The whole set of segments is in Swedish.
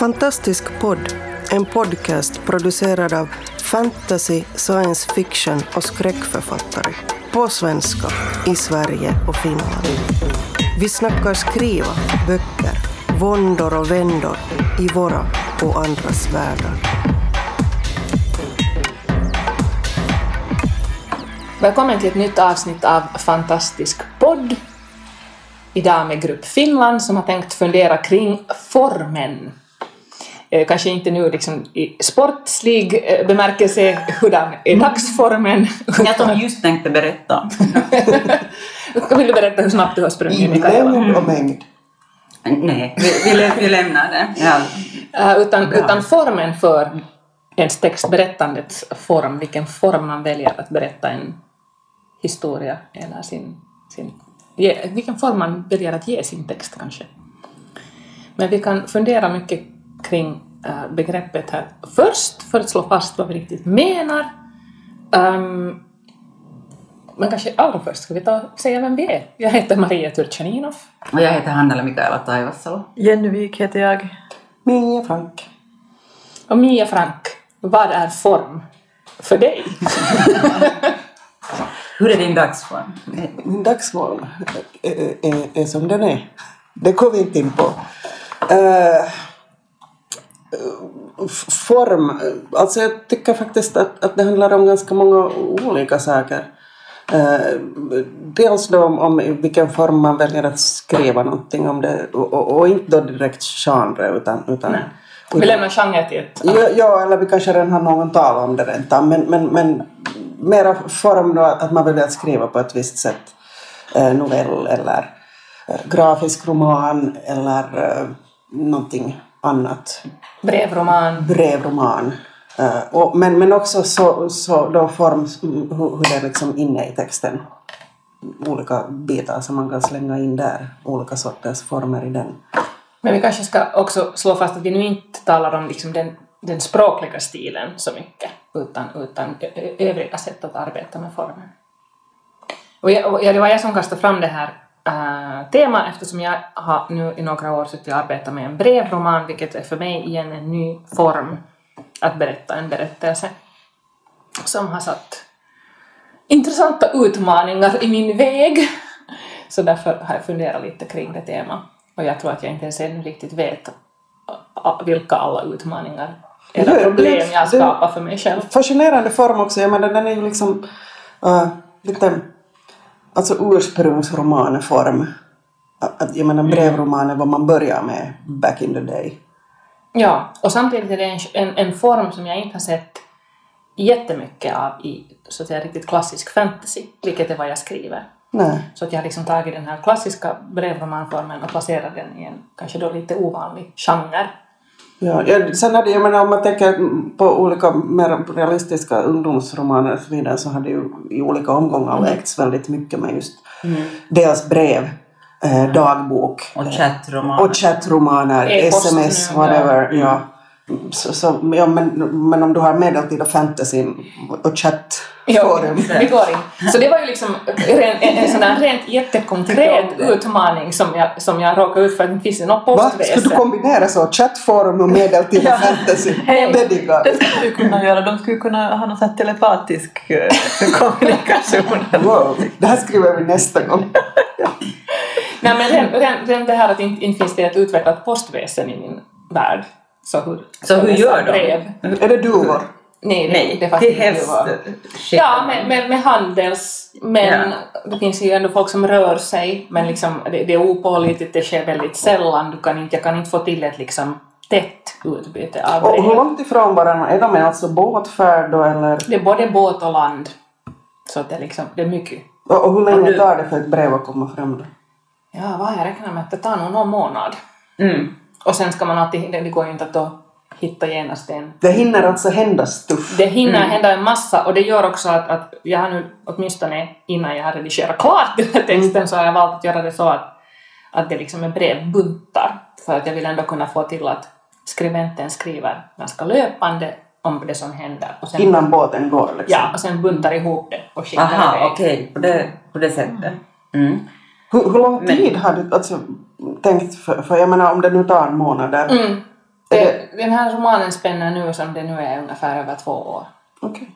Fantastisk podd, en podcast producerad av fantasy, science fiction och skräckförfattare. På svenska, i Sverige och Finland. Vi snackar skriva, böcker, våndor och vändor i våra och andras världar. Välkommen till ett nytt avsnitt av Fantastisk podd. Idag med Grupp Finland som har tänkt fundera kring formen. Eh, Kanske inte nu liksom i sportslig eh, bemärkelse, hurdan är dagsformen? Jag som just tänkte berätta. Vill du berätta hur snabbt du har sprungit I Mikaela? längd och mängd. Nej, vi, vi, lä- vi lämnar det. Ja. Eh, utan, utan formen för ens text, berättandets form, vilken form man väljer att berätta en historia eller sin, sin ge, vilken form man väljer att ge sin text kanske. Men vi kan fundera mycket kring begreppet här först, för att slå fast vad vi riktigt menar. Ehm, men kanske allra först ska vi ta säga vem vi är. Jag heter Maria Turchaninov. Och jag heter Hannela Mikaela Taivasalo. Jenny Wik heter jag. Mia Frank. Och Mia Frank, vad är form för dig? Hur är din dagsform? Min dagsform är, är, är som den är. Det går vi inte in på. Eh, f- form, alltså jag tycker faktiskt att, att det handlar om ganska många olika saker. Eh, dels då om, om i vilken form man väljer att skriva någonting om det och, och, och inte då direkt genre utan, utan Vi lämnar genre till ett Ja, ja, eller vi kanske redan har någon talat om det rent men, men, men mera form då att man väljer att skriva på ett visst sätt. Eh, novell eller eh, grafisk roman eller eh, någonting annat. brevroman. Brevroman. Eh, och, men, men också så, så då form hur, hur det är liksom inne i texten. Olika bitar som man kan slänga in där. Olika sorters former i den. Men vi kanske ska också slå fast att vi nu inte talar om liksom den, den språkliga stilen så mycket, utan, utan övriga sätt att arbeta med formen. Och, jag, och det var jag som kastade fram det här äh, temat eftersom jag har nu i några år suttit och arbetat med en brevroman, vilket är för mig igen en ny form att berätta en berättelse som har satt intressanta utmaningar i min väg. Så därför har jag funderat lite kring det temat. Och jag tror att jag inte ens ännu riktigt vet a- vilka alla utmaningar eller problem jag skapar för mig själv. fascinerande form också. Jag menar, den är ju liksom uh, lite alltså ursprungsromanform. Att, jag menar brevroman är vad man börjar med back in the day. Ja, och samtidigt är det en, en, en form som jag inte har sett jättemycket av i så att säga riktigt klassisk fantasy, vilket är vad jag skriver. Nej. Så att jag har liksom tagit den här klassiska brevromanformen och placerat den i en kanske då lite ovanlig genre. Ja, ja, sen hade jag menar om man tänker på olika mer realistiska ungdomsromaner och så vidare så har det ju i olika omgångar lekts väldigt mycket med just dels brev, eh, dagbok Och chattroman. och chattromaner, sms, whatever. Ja. Så, så, ja, men, men om du har medeltida fantasy och chattforum. det går in. Så det var ju liksom en, en, en sån där rent jättekonkret utmaning som jag, som jag råkade ut för. Det finns något Va? Ska postväsen. du kombinera så? Chattforum och medeltida fantasy? Hej. Det skulle du kunna göra. De skulle kunna ha någon sån här telepatisk eh, kommunikation. Wow, det här skriver vi nästa gång. Nej men redan, redan, redan det här att inte, inte finns det ett utvecklat postväsen i min värld. Så hur, Så hur gör de? brev. Är det duvor? Nej, det, Nej, det är till häst det Ja, med, med, med handels... Men det finns ju ändå folk som rör sig, men liksom, det, det är opålitligt, det sker väldigt sällan. Du kan inte, jag kan inte få till ett liksom, tätt utbyte av Och hur brev. långt ifrån varandra? Är de alltså båtfärd då eller? Det är både båt och land. Så det, är liksom, det är mycket. Och, och hur länge Och du- tar det för ett brev att komma fram då? Ja, vad jag räknar med att det tar nog någon månad. Mm. Och sen ska man alltid, det det går ju inte att då hitta genast en Det hinner alltså hända stuff. Det hinner hända en massa och det gör också att, att jag har nu åtminstone innan jag har redigerat klart den här texten så har jag valt att göra det så att, att det liksom är brevbuntar. För att jag vill ändå kunna få till att skribenten skriver ganska löpande om det som händer. Och sen, Innan båten går liksom. Ja, och sen buntar ihop det och skickar Aha, iväg. okej, på, det, på det sättet. Mm. Hur, hur lång Men- tid har du alltså, tänkt, för, för jag menar om det nu tar en månad där, Mm. Det, den här romanen spänner nu som det nu är ungefär över två år. Okej.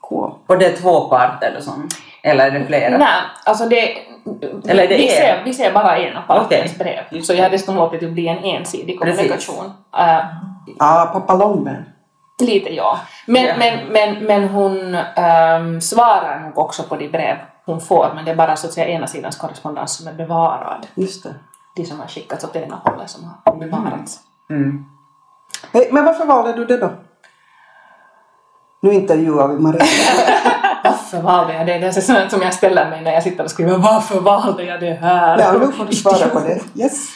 Cool. Och det är två parter eller sånt? Eller är det flera? Nej, alltså det, Eller det vi, är- ser, vi ser bara ena partens Okej. brev. Just Så jag hade dessutom låtit det bli en ensidig kommunikation. Eh, Ah, pappa Långben. lite ja. Men, Ja. men, men, men hon ehm, svarar nog också på de brev hon får, men det är bara så att säga ena sidans korrespondens som är bevarad. Just det. De som har skickats åt ena hållet som har bevarats. Mm. Hej, men varför valde du det då? Nu intervjuar vi Maria. Varför valde jag det? Det är sånt som jag ställer mig när jag sitter och skriver Varför valde jag det här? Ja, nu får du svara på det. Yes.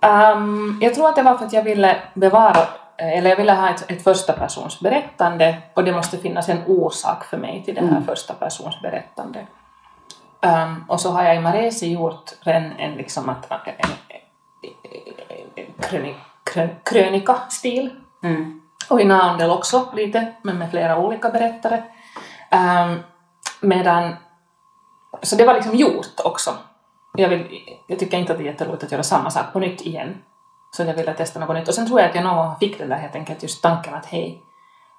Ehm, jag tror att det var för att jag ville bevara, eller jag ville ha ett, ett första persons berättande och det måste finnas en orsak för mig till det här första persons berättande. Ehm, och så har jag i Maresi gjort en, en liksom att, en, en, en kröni, krön, krönika-stil. Mm. Och i Naundel också lite, men med flera olika berättare. Ehm, medan, så det var liksom gjort också. Jag, vill, jag tycker inte att det är jätteroligt att göra samma sak på nytt igen. Så jag ville testa något nytt. Och sen tror jag att jag någon gång fick den där helt enkelt just tanken att hej,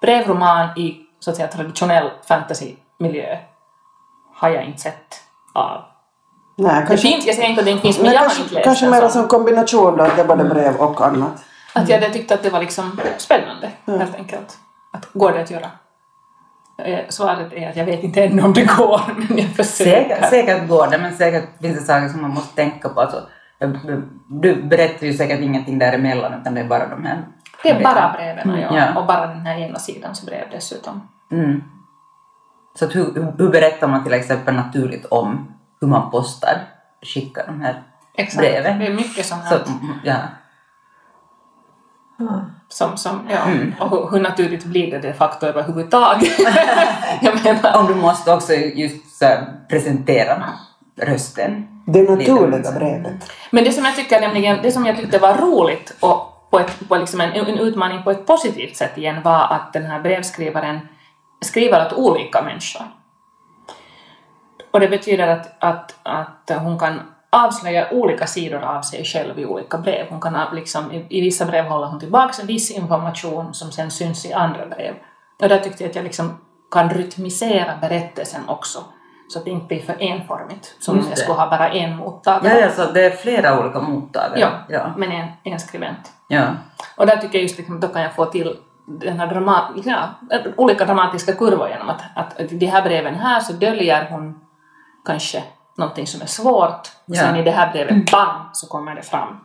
brevroman i så att säga traditionell fantasymiljö har jag inte sett av. Nej, Det kanske, finns, jag säger inte att det inte finns, men men jag har inte kanske, läst kanske mer som kombination då, att det är både brev och annat. Att jag hade tyckt att det var liksom spännande, helt enkelt. Att går det att göra? Eh, Svaret är att jag vet inte ännu om det går, men jag försöker. Säkert, säkert går det, men säkert finns det saker som man måste tänka på. Alltså, du berättar ju säkert ingenting däremellan, utan det är bara de här... Det är bara breven, ja. Ja. Och bara den här ena sidans brev dessutom. Mm. Så att hur, hur- berättar man till exempel naturligt om hur man postar, skickar de här Exakt. breven? Det är mycket sånt Så, här mm, ja. som, som ja. Mm. Och hur, hur naturligt blir det de facto överhuvudtaget? jag menar, Om du måste också just så här, presentera rösten. Det naturliga så. brevet. Men det som jag tycker nämligen, det som jag tyckte var roligt och på, ett, på liksom en, en utmaning på ett positivt sätt igen var att den här brevskrivaren skriver åt olika människor. Och det betyder att, att, att hon kan avslöja olika sidor av sig själv i olika brev. Hon kan liksom, i, I vissa brev håller hon tillbaka en viss information som sen syns i andra brev. Och där tyckte jag att jag liksom kan rytmisera berättelsen också. Så att det inte blir för enformigt, som om jag skulle ha bara en mottagare. Ja, ja, så det är flera olika mottagare. Ja, ja. men en, en skribent. ja. Och där tycker jag just liksom, då kan jag få till den här drama, ja, olika dramatiska kurvor genom att, att, de här breven här så döljer hon kanske någonting som är svårt och Ja. sen i det här brevet, bam, så kommer det fram.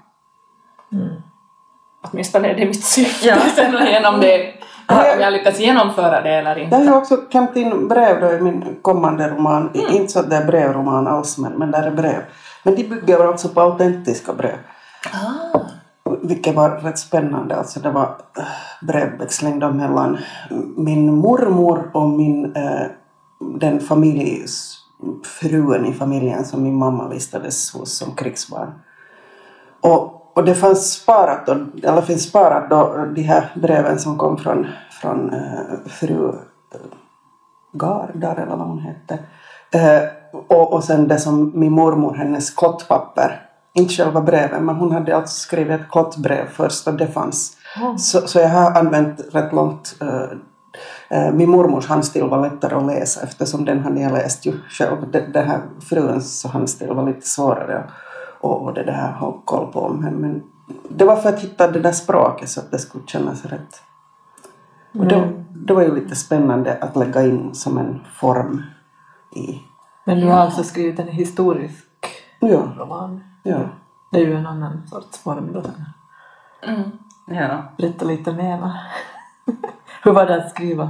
Åtminstone är det mitt syfte. Ja. Sen genom det, om jag lyckas genomföra det eller inte. har ju också kommit in brev då i min kommande roman. Inte så att det är brevroman alls, men, men där är brev. Men de bygger alltså på autentiska brev. Ah, vilket var rätt spännande. Alltså det var eh, brevväxling då mellan min mormor och min, eh, den familjs, fruen i familjen som min mamma vistades hos som krigsbarn. Och, och det fanns sparat då, eller finns sparat då de här breven som kom från, från eh, fru Gardar eller vad hon hette. Eh, och, och sen det som min mormor, hennes klottpapper. Inte själva breven, men hon hade alltså skrivit ett klottbrev först och det fanns. Så, så jag har använt rätt långt eh, min mormors handstil var lättare att läsa eftersom den hade jag läst ju själv. Det, det här fruens handstil var lite svårare och, och det där ha koll på. Men, men det var för att hitta det där språket så att det skulle kännas rätt. Och det, det var ju lite spännande att lägga in som en form i... Men du har alltså skrivit en historisk Ja, roman. ja. Det är ju en annan sorts form då. mm. ja. Berätta lite mer. va? Hur var det att skriva?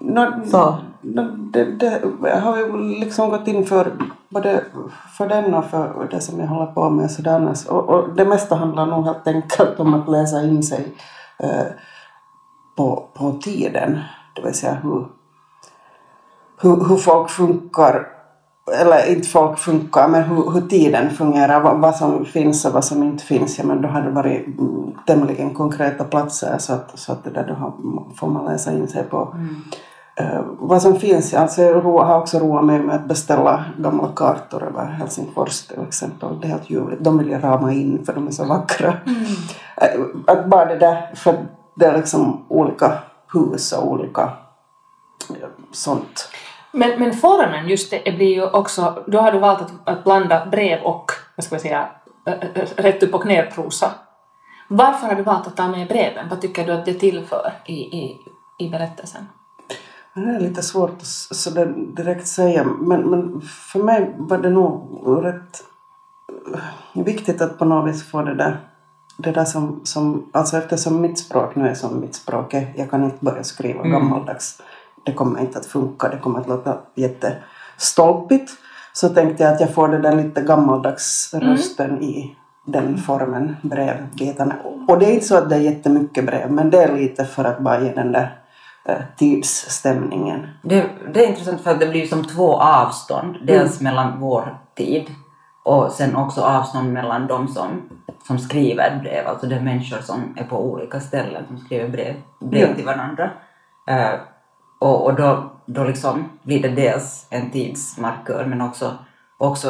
Nå, Så. nå, det, det jag har ju liksom gått in för både för den och för det som jag håller på med sådär annars. Och, och det mesta handlar nog helt enkelt om att läsa in sig eh, på, på tiden. Det vill säga hur, hur, hur folk funkar eller inte folk funkar, men hur, hur tiden fungerar, vad, vad som finns och vad som inte finns. Ja, men då har det varit mm, tämligen konkreta platser så att, så att det där då har, får man läsa in sig på. eh, vad som finns. Alltså jag har också roat mig med att beställa gamla kartor över Helsingfors till exempel. Det är helt ljuvligt. De vill jag rama in för de är så vackra. Eh, Att bara det där, för det är liksom olika hus och olika eh, sånt. Men, men formen just det blir ju också, då har du valt att, att blanda brev och, vad ska vi säga, rätt upp och ner prosa. Varför har du valt att ta med breven? Vad tycker du att det tillför i, i, i berättelsen? Det är lite svårt att så direkt säga men, men för mig var det nog rätt eh, viktigt att på något vis få det där, det där som, som alltså eftersom mitt språk nu är som mitt språk är, jag kan inte börja skriva gammaldags. Det kommer inte att funka, det kommer att låta jättestolpigt. Så tänkte jag att jag får det där lite gammaldags rösten i den formen, brevbitarna. Och det är inte så att det är jättemycket brev, men det är lite för att bara ge den där eh, tidsstämningen. Det, det är intressant för att det blir som två avstånd. Dels mellan vår tid och sen också avstånd mellan de som, som skriver brev, alltså de människor som är på olika ställen som skriver brev, brev Ja. till varandra. Eh, och och då, då liksom blir det dels en tidsmarkör men också, också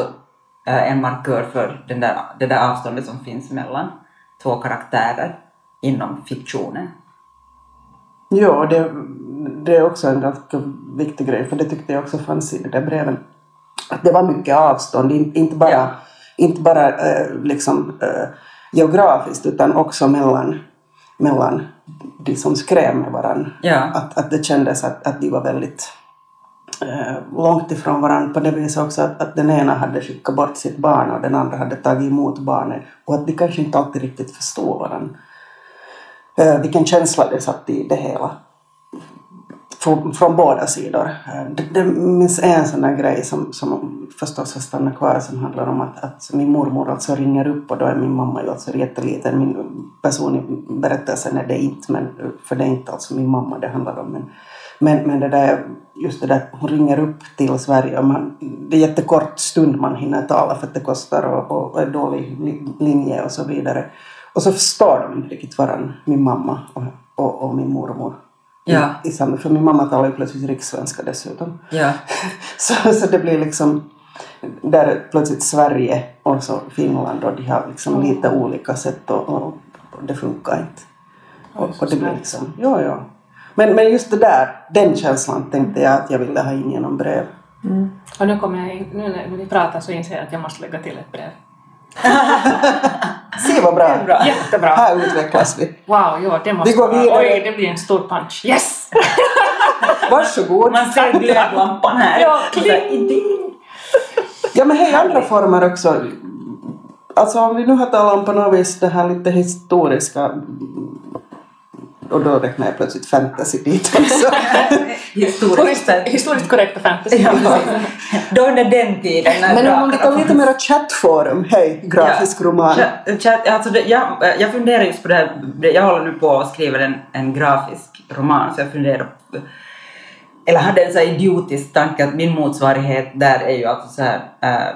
eh, en markör för den där, det där avståndet som finns mellan två karaktärer inom fiktionen. Ja, det, det är också en ganska viktig grej, för det tyckte jag också fanns i de där breven. Att det var mycket avstånd, in- inte bara, Ja. inte bara eh, liksom, eh, geografiskt utan också mellan, mellan de som skrev med varandra. Ja. Att, att det kändes att, att de var väldigt eh, långt ifrån varandra på det viset också att, att den ena hade skickat bort sitt barn och den andra hade tagit emot barnet och att de kanske inte alltid riktigt förstod varandra. Eh, vilken känsla det satt i det hela. Från, från båda sidor. Eh, det, det minns en sån där grej som, som förstås har stannat kvar som handlar om att, att min mormor alltså ringer upp och då är min mamma ju alltså jätteliten. Min person i berättelsen är det inte, men, för det är inte alltså min mamma det handlar om. Men, men, men det där, just det där, hon ringer upp till Sverige och man, det är jättekort stund man hinner tala för att det kostar och, och är dålig linje och så vidare. Och så förstår de inte riktigt varandra, min mamma och, och, och min mormor. Ja. I, i samma, för min mamma talar ju plötsligt rikssvenska dessutom. Ja. Så, så det blir liksom där är plötsligt Sverige och så Finland och de har liksom lite olika sätt och, och, och det funkar inte. Och, och det blir liksom, ja ja. Men, men just det där, den känslan tänkte jag att jag ville ha in genom brev. Och nu kommer jag in, nu när vi pratar så inser jag att jag måste lägga till ett brev. Se vad bra! Jättebra! Här utvecklas vi. Wow, ja, det måste Vi går vidare. Oj, det blir en stor punch. Yes! Varsågod! Man ser glödlampan här. Ja, idén. Ja men hej andra former också. Alltså om vi nu har talat om på något vis det här lite historiska och då räknar jag plötsligt fantasy dit också. Historiskt. Historiskt korrekta fantasy. Ja. Då under den tiden när Men om drakarna tar lite mer chattforum, hej, grafisk roman. Chat- chat- alltså det, jag, jag funderar just på det här, jag håller nu på att skriva en, en grafisk roman så jag funderar eller hade en så här idiotisk tanke att min motsvarighet där är ju alltså så här äh,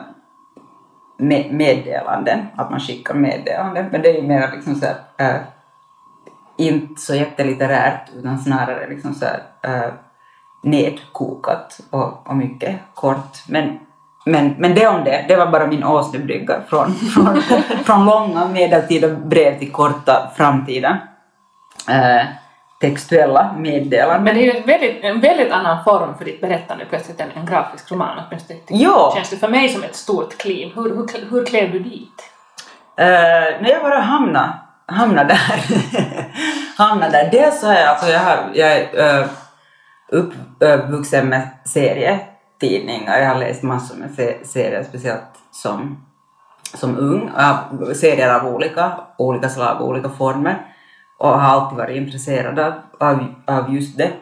med, meddelanden, att man skickar meddelanden, men det är ju mer liksom så här äh, inte så jättelitterärt utan snarare liksom så här äh, nedkokat och, och mycket kort. Men, men, men det om det, det var bara min åsnebrygga från, från, från långa medeltida brev till korta framtida äh, textuella meddelanden. Men det är ju en väldigt, en väldigt annan form för ditt berättande plötsligt än en grafisk roman. Åtminstone Ja. känns det för mig som ett stort kliv. Hur, hur, hur klev du dit? Uh, när jag bara hamnade, hamna där. hamna där. Dels så är jag, alltså jag, har, jag är uh, uppvuxen med serietidningar. Jag har läst massor med serier, speciellt som, som ung. Uh, serier av olika, olika slag, olika former. Och har alltid varit intresserad av, av, av just det.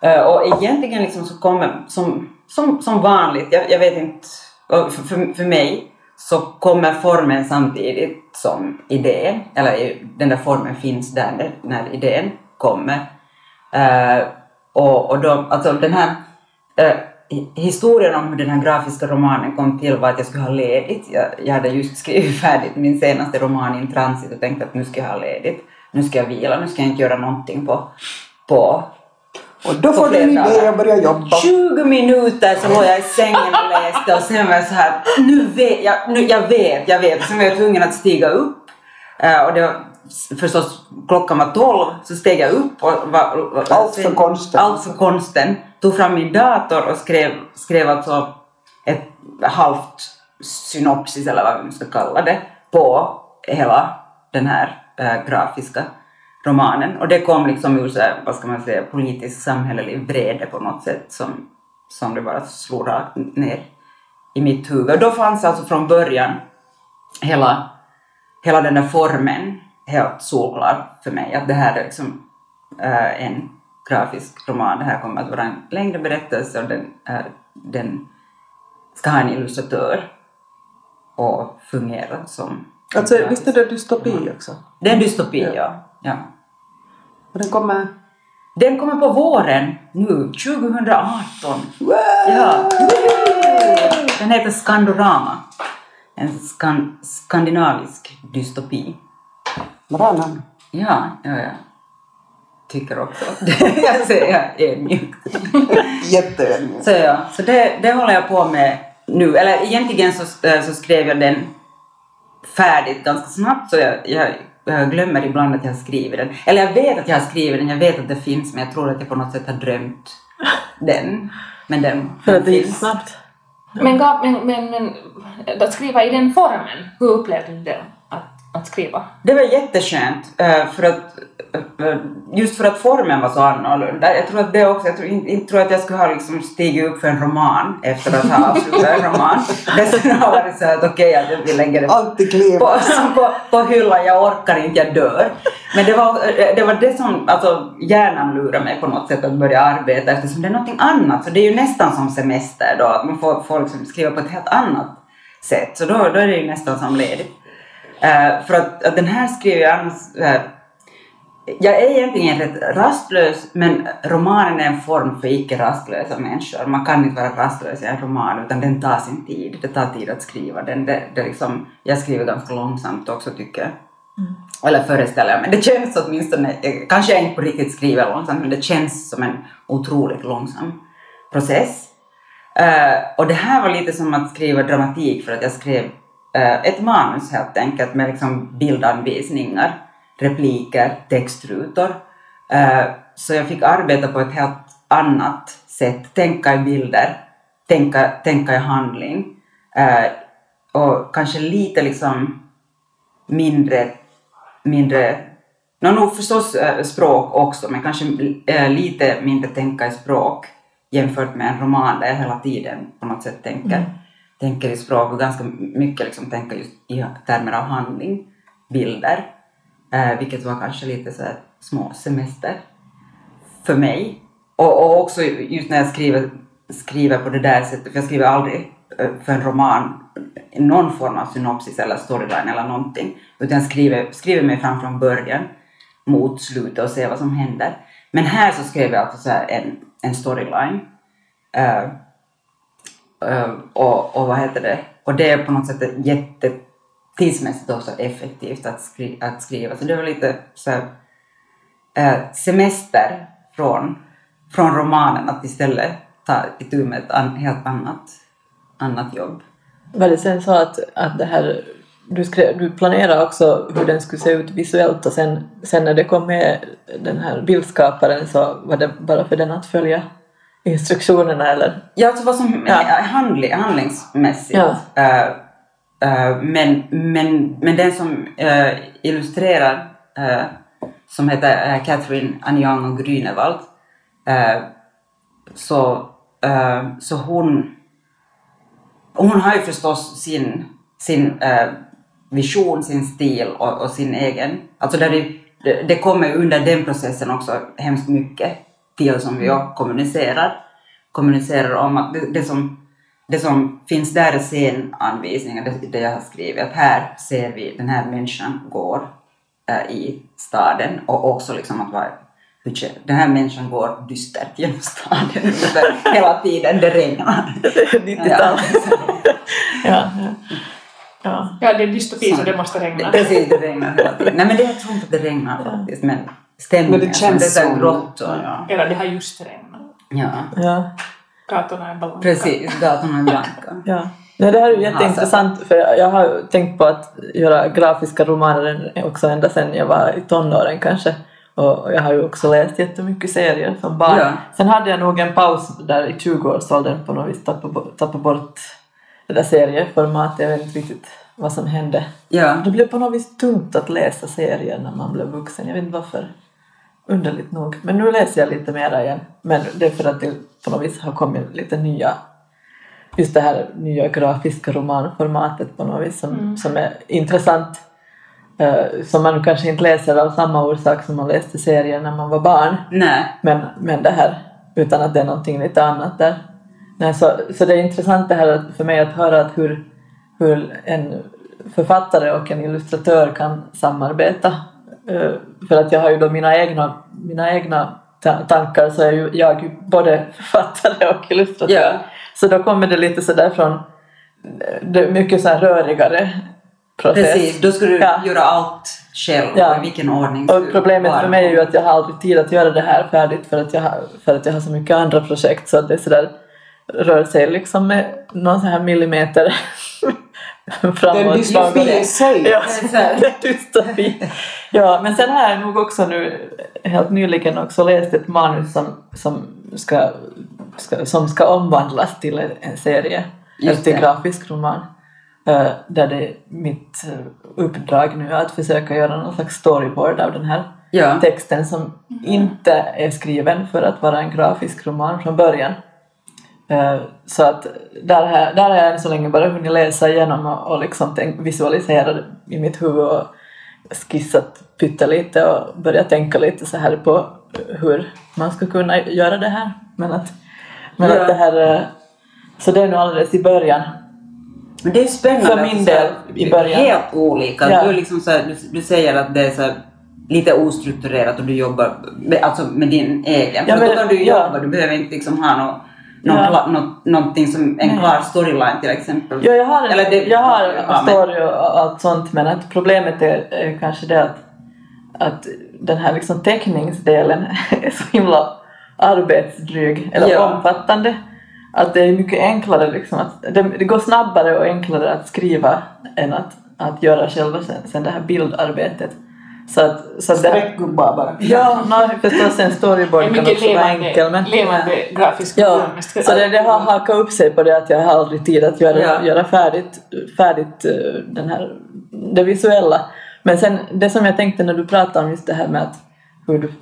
Eh, och egentligen liksom så kommer, som, som, som vanligt, jag, jag vet inte, för, för, för mig så kommer formen samtidigt som idén, eller den där formen finns där när, när idén kommer. Uh, och, och då, alltså den här uh, historien om hur den här grafiska romanen kom till var att jag skulle ha ledigt. Jag, jag hade just skrivit färdigt min senaste roman in transit och tänkte att nu ska jag ha ledigt. Nu ska jag vila, nu ska jag inte göra någonting på, på och då får du en fredagar. idé att börja jobba. 20 minuter så låg jag i sängen och läste och sen var jag så här, nu vet jag, nu, jag vet, jag vet. Sen var jag tvungen att stiga upp. Eh, och det var förstås, klockan var 12, så steg jag upp och var... och- Allt för konsten. Allt för konsten. Tog fram min dator och skrev, skrev alltså ett halvt synopsis eller vad vi ska kalla det på hela den här eh, grafiska romanen. Och det kom liksom ur så här, vad ska man säga, politisk samhällelig vrede på något sätt som, som det bara slog rakt ner i mitt huvud. Och då fanns alltså från början hela, hela den där formen helt solklar för mig. Att det här är liksom eh, en grafisk roman. Det här kommer att vara en längre berättelse och den, är, den ska ha en illustratör och fungera som Alltså visst är det dystopi också? det är en dystopi, Ja. ja. Ja. Och den kommer... Den kommer på våren nu, 2018. Ja. Den heter Skandorama. En skan skandinavisk dystopi. Bra namn. Ja, ja, ja. Tycker också. jag säger ödmjukt. Jätteödmjuk. Så, ja, så det, det håller jag på med nu. Eller egentligen så, eh, så skrev jag den färdigt ganska snabbt så jag, jag, jag glömmer ibland att jag har skrivit den. Eller jag vet att jag har skrivit den, jag vet att det finns men jag tror att jag på något sätt har drömt den. Men den, För att det gick finns. snabbt. Men, men, men, men att skriva i den formen, hur upplevde du det att, skriva? Det var jätteskönt eh, för att eh, just för att formen var så annorlunda. Jag tror att det också, jag tror inte, tror att jag skulle ha liksom stigit upp för en roman efter att ha avslutat en roman. Det skulle ha varit så att okej att vi lägger det på, på, på hyllan, jag orkar inte, jag dör. Men det var eh, det, var det som, alltså hjärnan lurade mig på något sätt att börja arbeta eftersom det är någonting annat. Så det är ju nästan som semester då, att man får, får liksom skriva på ett helt annat sätt. Så då, då är det ju nästan som ledigt. Eh, för att, att den här skriver jag annars... jag är egentligen rätt rastlös, men romanen är en form för icke rastlösa människor. Man kan inte vara rastlös i en roman, utan den tar sin tid. Det tar tid att skriva den. Det, det liksom, jag skriver ganska långsamt också, tycker jag. Eller föreställer jag mig. Det känns åtminstone, kanske jag inte på riktigt skriver långsamt, men det känns som en otroligt långsam process. Eh, och det här var lite som att skriva dramatik för att jag skrev Eh, ett manus helt enkelt med liksom bildanvisningar, repliker, textrutor. Eh, så jag fick arbeta på ett helt annat sätt, tänka i bilder, tänka, tänka i handling. Eh, och kanske lite liksom mindre, mindre Nå, nog förstås språk också, men kanske lite mindre tänka i språk jämfört med en roman där jag hela tiden på något sätt tänker, mm tänker i språk och ganska mycket liksom tänker just i termer av handling, bilder, eh, vilket var kanske lite så här små semester för mig. Och, och också just när jag skriver, skriver på det där sättet, för jag skriver aldrig eh, för en roman någon form av synopsis eller storyline eller någonting, utan jag skriver, skriver mig fram från början mot slutet och ser vad som händer. Men här så skrev jag alltså så här en, en storyline. Eh, och, och vad heter det? Och det är på något sätt jätte tidsmässigt också effektivt att, skri, att skriva. Så det var lite så här, eh, semester från, från romanen att istället ta itu med ett an, helt annat, annat jobb. Var det sen så att, att det här, du, skrev, du planerade också hur den skulle se ut visuellt och sen, sen när det kom med den här bildskaparen så var det bara för den att följa instruktionerna eller? Ja, alltså vad som Ja. handling, handlingsmässigt. Ja. Eh, eh, men, men, men den som eh, illustrerar, som heter Catherine Anjang och Grünewald, så, så hon, hon har ju förstås sin, sin vision, sin stil och, och sin egen, alltså där det, det kommer under den processen också hemskt mycket till som vi också kommunicerar, kommunicerar om att det, det, som, det som finns där är scenanvisningar, det, det jag har skrivit, att här ser vi den här människan går eh, i staden och också liksom att vara den här människan går dystert genom staden hela tiden, det regnar. 90-tal. ja, ja. ja. Ja, det är dystopi så det måste regna. Precis, det regnar hela tiden. Nej men det, jag tror inte att det regnar faktiskt, men stämningen. Men det känns här som- grått och ja. Eller det har just regnat. ja. Ja. Gatorna är blanka. Precis, gatorna är blanka. Ja. Nej, det här är ju jätteintressant för jag, har tänkt på att göra grafiska romaner också ända sedan jag var i tonåren kanske. Och jag har ju också läst jättemycket serier som barn. Ja. Sen hade jag nog en paus där i 20-årsåldern på något vis, tappa, bo- tappa bort det där serieformatet. Jag vet inte riktigt vad som hände. Ja. Det blev på något vis tungt att läsa serier när man blev vuxen. Jag vet inte varför. Underligt nog. Men nu läser jag lite mera igen. Men det är för att det på något vis har kommit lite nya just det här nya grafiska romanformatet på något vis som, som är intressant. eh, som man kanske inte läser av samma orsak som man läste serier när man var barn. Nej. Men, men det här, utan att det är någonting lite annat där. Nej, så, så det är intressant det här för mig att höra att hur, hur en författare och en illustratör kan samarbeta. Eh, För att jag har ju då mina egna, mina egna ta- tankar så är ju jag både författare och illustratör. Ja. Så då kommer det lite sådär från, det är mycket så rörigare process. Precis, då ska du Ja. göra allt själv Ja. och i vilken ordning Och problemet för mig är ju att jag har aldrig tid att göra det här färdigt för att jag har, för att jag har så mycket andra projekt så att det sådär rör sig liksom med någon sån här millimeter framåt. Det är en dystopi i sig. Ja, dystopi. Men sen har jag nog också nu helt nyligen också läst ett manus som, som, ska, ska, som ska omvandlas till en- en serie, Just till det. grafisk roman. Eh, där det är mitt eh, uppdrag nu att försöka göra någon slags storyboard av den här Ja. texten som inte är skriven för att vara en grafisk roman från början. Eh, Så att där har, jag- där har jag än så länge bara hunnit läsa igenom och, och liksom tänk, visualisera det i mitt huvud och skissat pyttelite och börjat tänka lite så här på hur man ska kunna göra det här. Men att, men Ja. att det här... eh, Så det är nog alldeles i början. Men det är spännande. För min del i början. Helt olika. Ja. Du, liksom så här, du, du säger att det är så här, lite ostrukturerat och du jobbar med, alltså med din egen. Ja, För då men- kan du ja. jobba, du behöver inte liksom ha något någon Ja. kla, något, någonting som en klar storyline till exempel. Ja, jag har, en, Eller det- jag har ja, en story och allt sånt men att problemet är, är kanske det att, att den här liksom teckningsdelen är så himla arbetsdryg eller Ja. omfattande. Att det är mycket enklare liksom att, det, det går snabbare och enklare att skriva än att, att göra själva sen, sen det här bildarbetet. Så att, så att det, Streckgubbar bara. Ja, no, förstås en storyboard kan också vara enkel men levande grafisk Ja, så det, det har hakat upp sig på det att jag har aldrig tid att göra, Ja. göra färdigt, färdigt eh, den här, det visuella. Men sen det som jag tänkte när du pratade om just det här med att hur, du,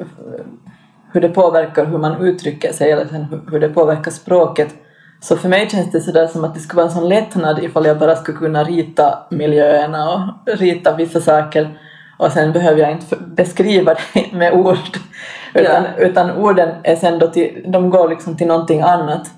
hur det påverkar hur man uttrycker sig eller sen hur, hur det påverkar språket. Så för mig känns det sådär som att det skulle vara en sån lättnad ifall jag bara skulle kunna rita miljöerna och rita vissa saker och sen behöver jag inte beskriva det med ord. Utan, utan orden är sen då till, de går liksom till någonting annat.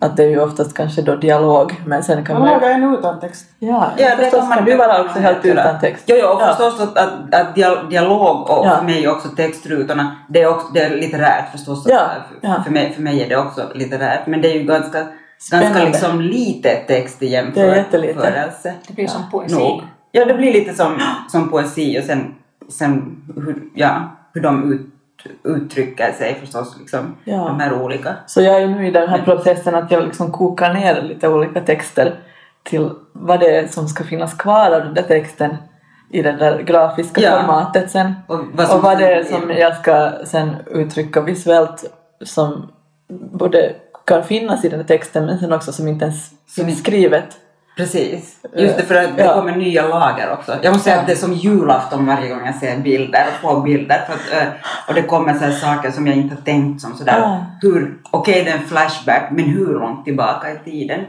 Att det är ju oftast kanske då dialog men sen kan Man man lagar en utan text. Ja, Ja, det förstås kan du vara också helt utan text. Jo, jo, och Ja. förstås att, att, att dia- dialog och Ja. för mig också textrutorna, det är, också, det är litterärt förstås. Ja, För, ja. För, mig, för mig är det också litterärt, men det är ju ganska, ganska liksom lite text i Det är jättelite. jämförelse. Det blir som poesi. Nog. Ja, det blir lite som, som poesi och sen, sen hur, ja, hur de ut, uttrycker sig förstås, liksom, Ja. de här olika. Så jag är nu i den här processen att jag liksom kokar ner lite olika texter till vad det är som ska finnas kvar av den där texten i det där grafiska Ja. formatet sen. Och vad och vad det är som jag ska sen uttrycka visuellt som både kan finnas i den där texten men sen också som inte ens Som finns skrivet. Precis. Just det, för att det Ja. kommer nya lager också. Jag måste säga att det är som julafton varje gång jag ser bilder och får bilder. För att, eh, och det kommer så saker som jag inte har tänkt som sådär. Hur, okej det är en flashback, men hur långt tillbaka i tiden?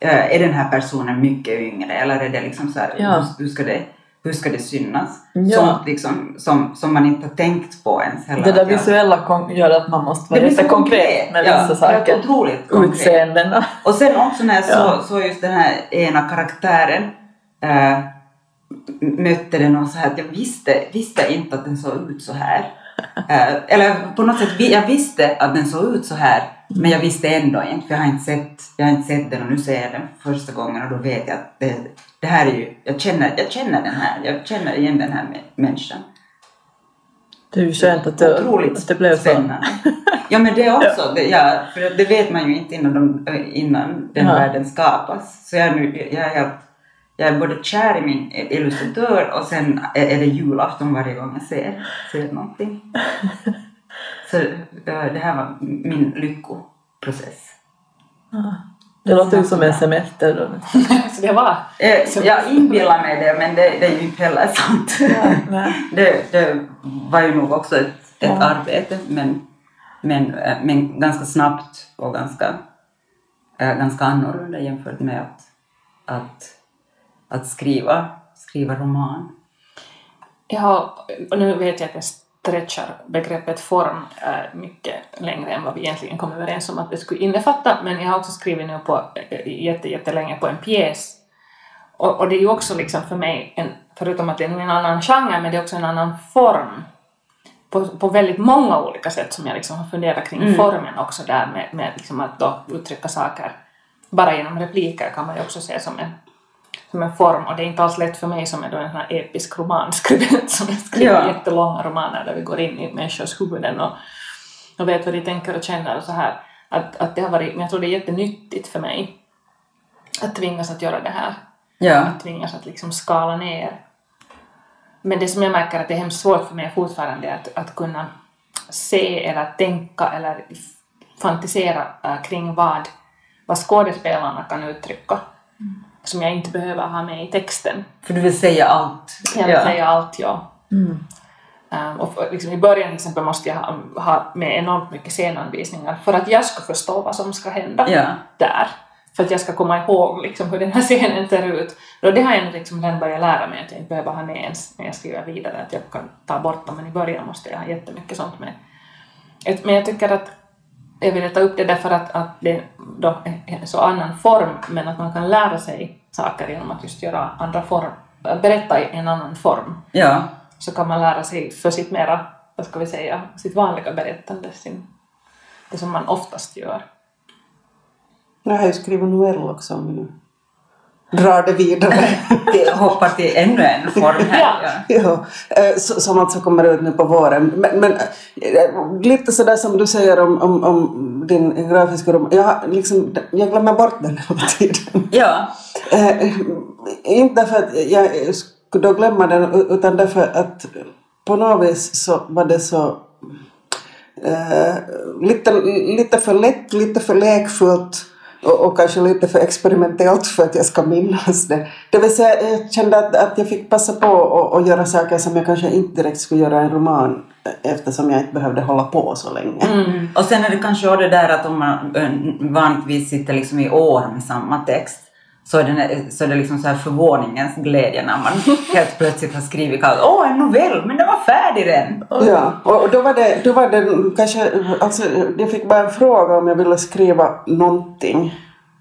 Eh, är den här personen mycket yngre eller är det liksom så här, Ja. hur, ska det, hur ska det synas? Ja. Sånt liksom som, som man inte har tänkt på ens heller. Det där visuella gör att man måste vara lite konkret konkret. med Ja, vissa saker. otroligt konkret. Utseenden och... Sen också när jag Ja. såg så just den här ena karaktären äh, mötte den och så här att jag visste, visste inte att den såg ut så här. Eh, eller på något sätt, jag visste att den såg ut så här men jag visste ändå inte för jag har inte sett, jag har inte sett den och nu ser jag den första gången och då vet jag att det, det här är ju, jag känner, jag känner den här, jag känner igen den här mä- människan. Det är ju skönt att det, Otroligt att det blev så. spännande. Ja men det också, det, ja, för det vet man ju inte innan, de, äh, innan den Ja. världen skapas. Så jag nu, jag, helt, jag är både kär i min illustratör och sen är det julafton varje gång jag ser, ser någonting. Så det här var min lyckoprocess. Det låter ju som en semester då. Så det var... Eh, Jag inbillar mig det men det, det är ju inte heller sant. nej. det, det var ju nog också ett, ett arbete men, men, eh, men ganska snabbt och ganska, eh, ganska annorlunda jämfört med att, att, att skriva, skriva roman. Jag har, och nu vet jag att jag stretchar begreppet form eh, mycket längre än vad vi egentligen kom överens om att det skulle innefatta, men jag har också skrivit nu på, eh, jätte, jättelänge på en pjäs. Och, och det är ju också liksom för mig, en, förutom att det är en annan genre, men det är också en annan form. På, på väldigt många olika sätt som jag liksom har funderat kring formen också där med, med liksom att då uttrycka saker bara genom repliker kan man ju också se som en som en form och det är inte alls lätt för mig som är då en sån här episk romanskribent som skriver Ja. jättelånga romaner där vi går in i människors huvuden och, och vet vad de tänker och känner och så här. Att, att det har varit, men jag tror det är jättenyttigt för mig att tvingas att göra det här. Ja, Att tvingas att liksom skala ner. Men det som jag märker att det är hemskt svårt för mig fortfarande är att, att kunna se eller tänka eller fantisera äh, kring vad, vad skådespelarna kan uttrycka som jag inte behöver ha med i texten. för du vill säga allt. Jag vill ja. säga allt, ja. Um, och för- liksom I början till exempel måste jag ha, ha med enormt mycket scenanvisningar för att jag ska förstå vad som ska hända Ja. där. För att jag ska komma ihåg liksom, hur den här scenen ser ut. Och det har jag liksom redan börjat lära mig att jag inte behöver ha med ens när jag skriver vidare. Att jag kan ta bort dem, men i början måste jag ha jättemycket sånt med. Men jag tycker att jag ville ta upp det därför att, att det då är en så annan form, men att man kan lära sig saker genom att just göra andra form, berätta i en annan form. ja. Så kan man lära sig för sitt mera, vad ska vi säga, sitt vanliga berättande, sin, det som man oftast gör. Jag har ju skrivit novell också om drar det vidare. Vi hoppar till ännu en form här. Ja. Ja. eh, så- som alltså kommer ut nu på våren. Men, men eh, lite sådär som du säger om, om, om din grafiska roman. Jag, liksom, jag glömmer bort den hela tiden. ja. Eh, inte därför att jag skulle glömma den utan därför att på något vis så var det så eh, lite, lite för lätt, lite för lekfullt och, och kanske lite för experimentellt för att jag ska minnas det. Det vill säga jag kände att, att jag fick passa på och, och göra saker som jag kanske inte direkt skulle göra i en roman eftersom jag inte behövde hålla på så länge. Mm. Och sen är det kanske också det där att om man eh, vanligtvis sitter liksom i år med samma text så är det, så är det liksom så här förvåningens glädje när man helt plötsligt har skrivit kallt åh en novell men den var färdig redan. Ja, och då var det, då var det kanske, alltså jag fick bara en fråga om jag ville skriva någonting.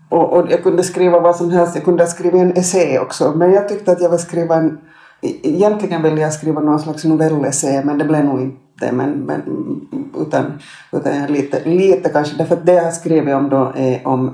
Och, och jag kunde skriva vad som helst, jag kunde skriva en essä också. Men jag tyckte att jag ville skriva en, egentligen ville jag skriva någon slags novellessä men det blev nog inte. Men, men, utan, utan lite, lite kanske, därför att det jag skrivit om då är om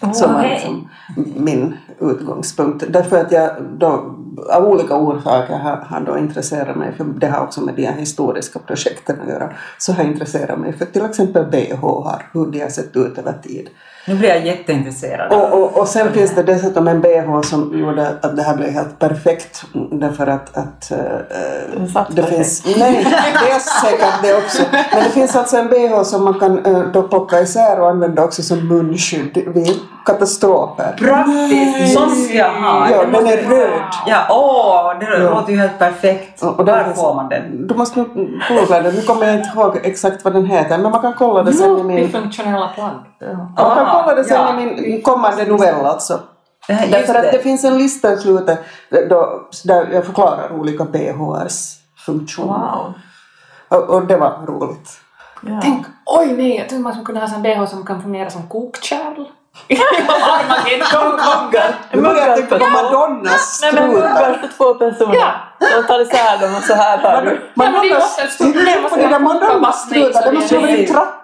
BHR. Som var liksom min utgångspunkt. Därför att jag då av olika orsaker har, har då intresserat mig för det har också med de här historiska projekten att göra. Så har jag intresserat mig för till exempel BH hur de har sett ut över tid. Nu blir jag jätteintresserad. Och, och, och sen finns det dessutom en BH som gjorde att det här blev helt perfekt. Därför att, att satt det perfekt. finns... Nej, det är säkert det också. Men det finns alltså en BH som man kan eh, då plocka isär och använda också som munskydd vid katastrofer. Praktiskt! Sån ska jag ha! Ja, Det den är röd. Ja, åh! Det Ja. låter ju helt perfekt. Och- och där Var får man den? Du måste nog googla den. Nu kommer jag inte ihåg exakt vad den heter. Men man kan kolla det sen i min... Multifunktionella plagg. Man kan kolla det sen ja. i min kommande novell alltså. Eh, just Därför att det. det finns en lista i slutet då, där jag förklarar olika BHRs funktioner. Wow. Och, och det var roligt. Ja. Tänk, oj nej, jag tänkte man skulle kunna ha en bh som kan fungera som kokkärl. Börjar jag tänka på Madonnas Nej men strutar. muggar för två personer. Ja. De tar isär dem och så här tar du. Ja, men det där Madonnas strutar, det måste ju vara en Precis. tratt.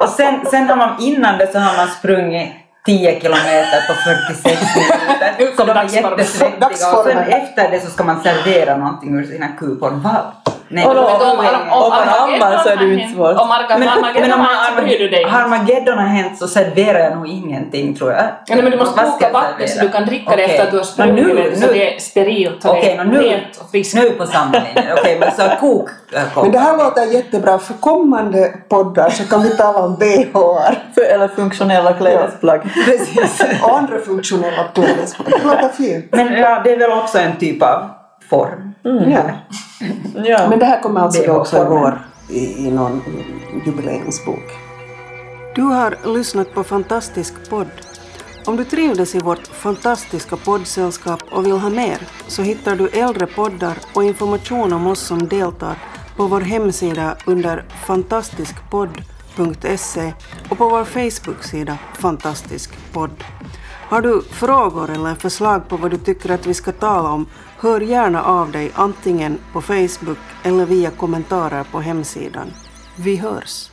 Och sen, sen har man innan det så har man sprungit 10 kilometer på 46 minuter. Som var jättesvettiga. Och sen efter det så ska man servera någonting ur sina kupor. Va? Nej, Och då- om- om- Om man Armageddon ammar så är det ju inte svårt. Om Men, men om. Armageddon har hänt så serverar jag nog ingenting tror jag. Ja, nej, men du måste koka vatten så du kan dricka det efter att du har Men sprungit så det är sterilt och är nu, rent och friskt. nu på samma linje. Okej, men så kok. äh, kok. Men det här låter jättebra. För kommande poddar så kan vi tala om BHR För, eller funktionella klädesplagg. Precis. och andra funktionella klädesplagg. Det låter fint. Men ja, det är väl också en typ av form. Ja. Ja. Men det här kommer alltså då också i vår i, i någon jubileumsbok. Du har lyssnat på Fantastisk podd. Om du trivdes i vårt fantastiska poddsällskap och vill ha mer så hittar du äldre poddar och information om oss som deltar på vår hemsida under fantastiskpodd.se och på vår Facebook-sida Fantastisk podd. Har du frågor eller förslag på vad du tycker att vi ska tala om, hör gärna av dig antingen på Facebook eller via kommentarer på hemsidan. Vi hörs!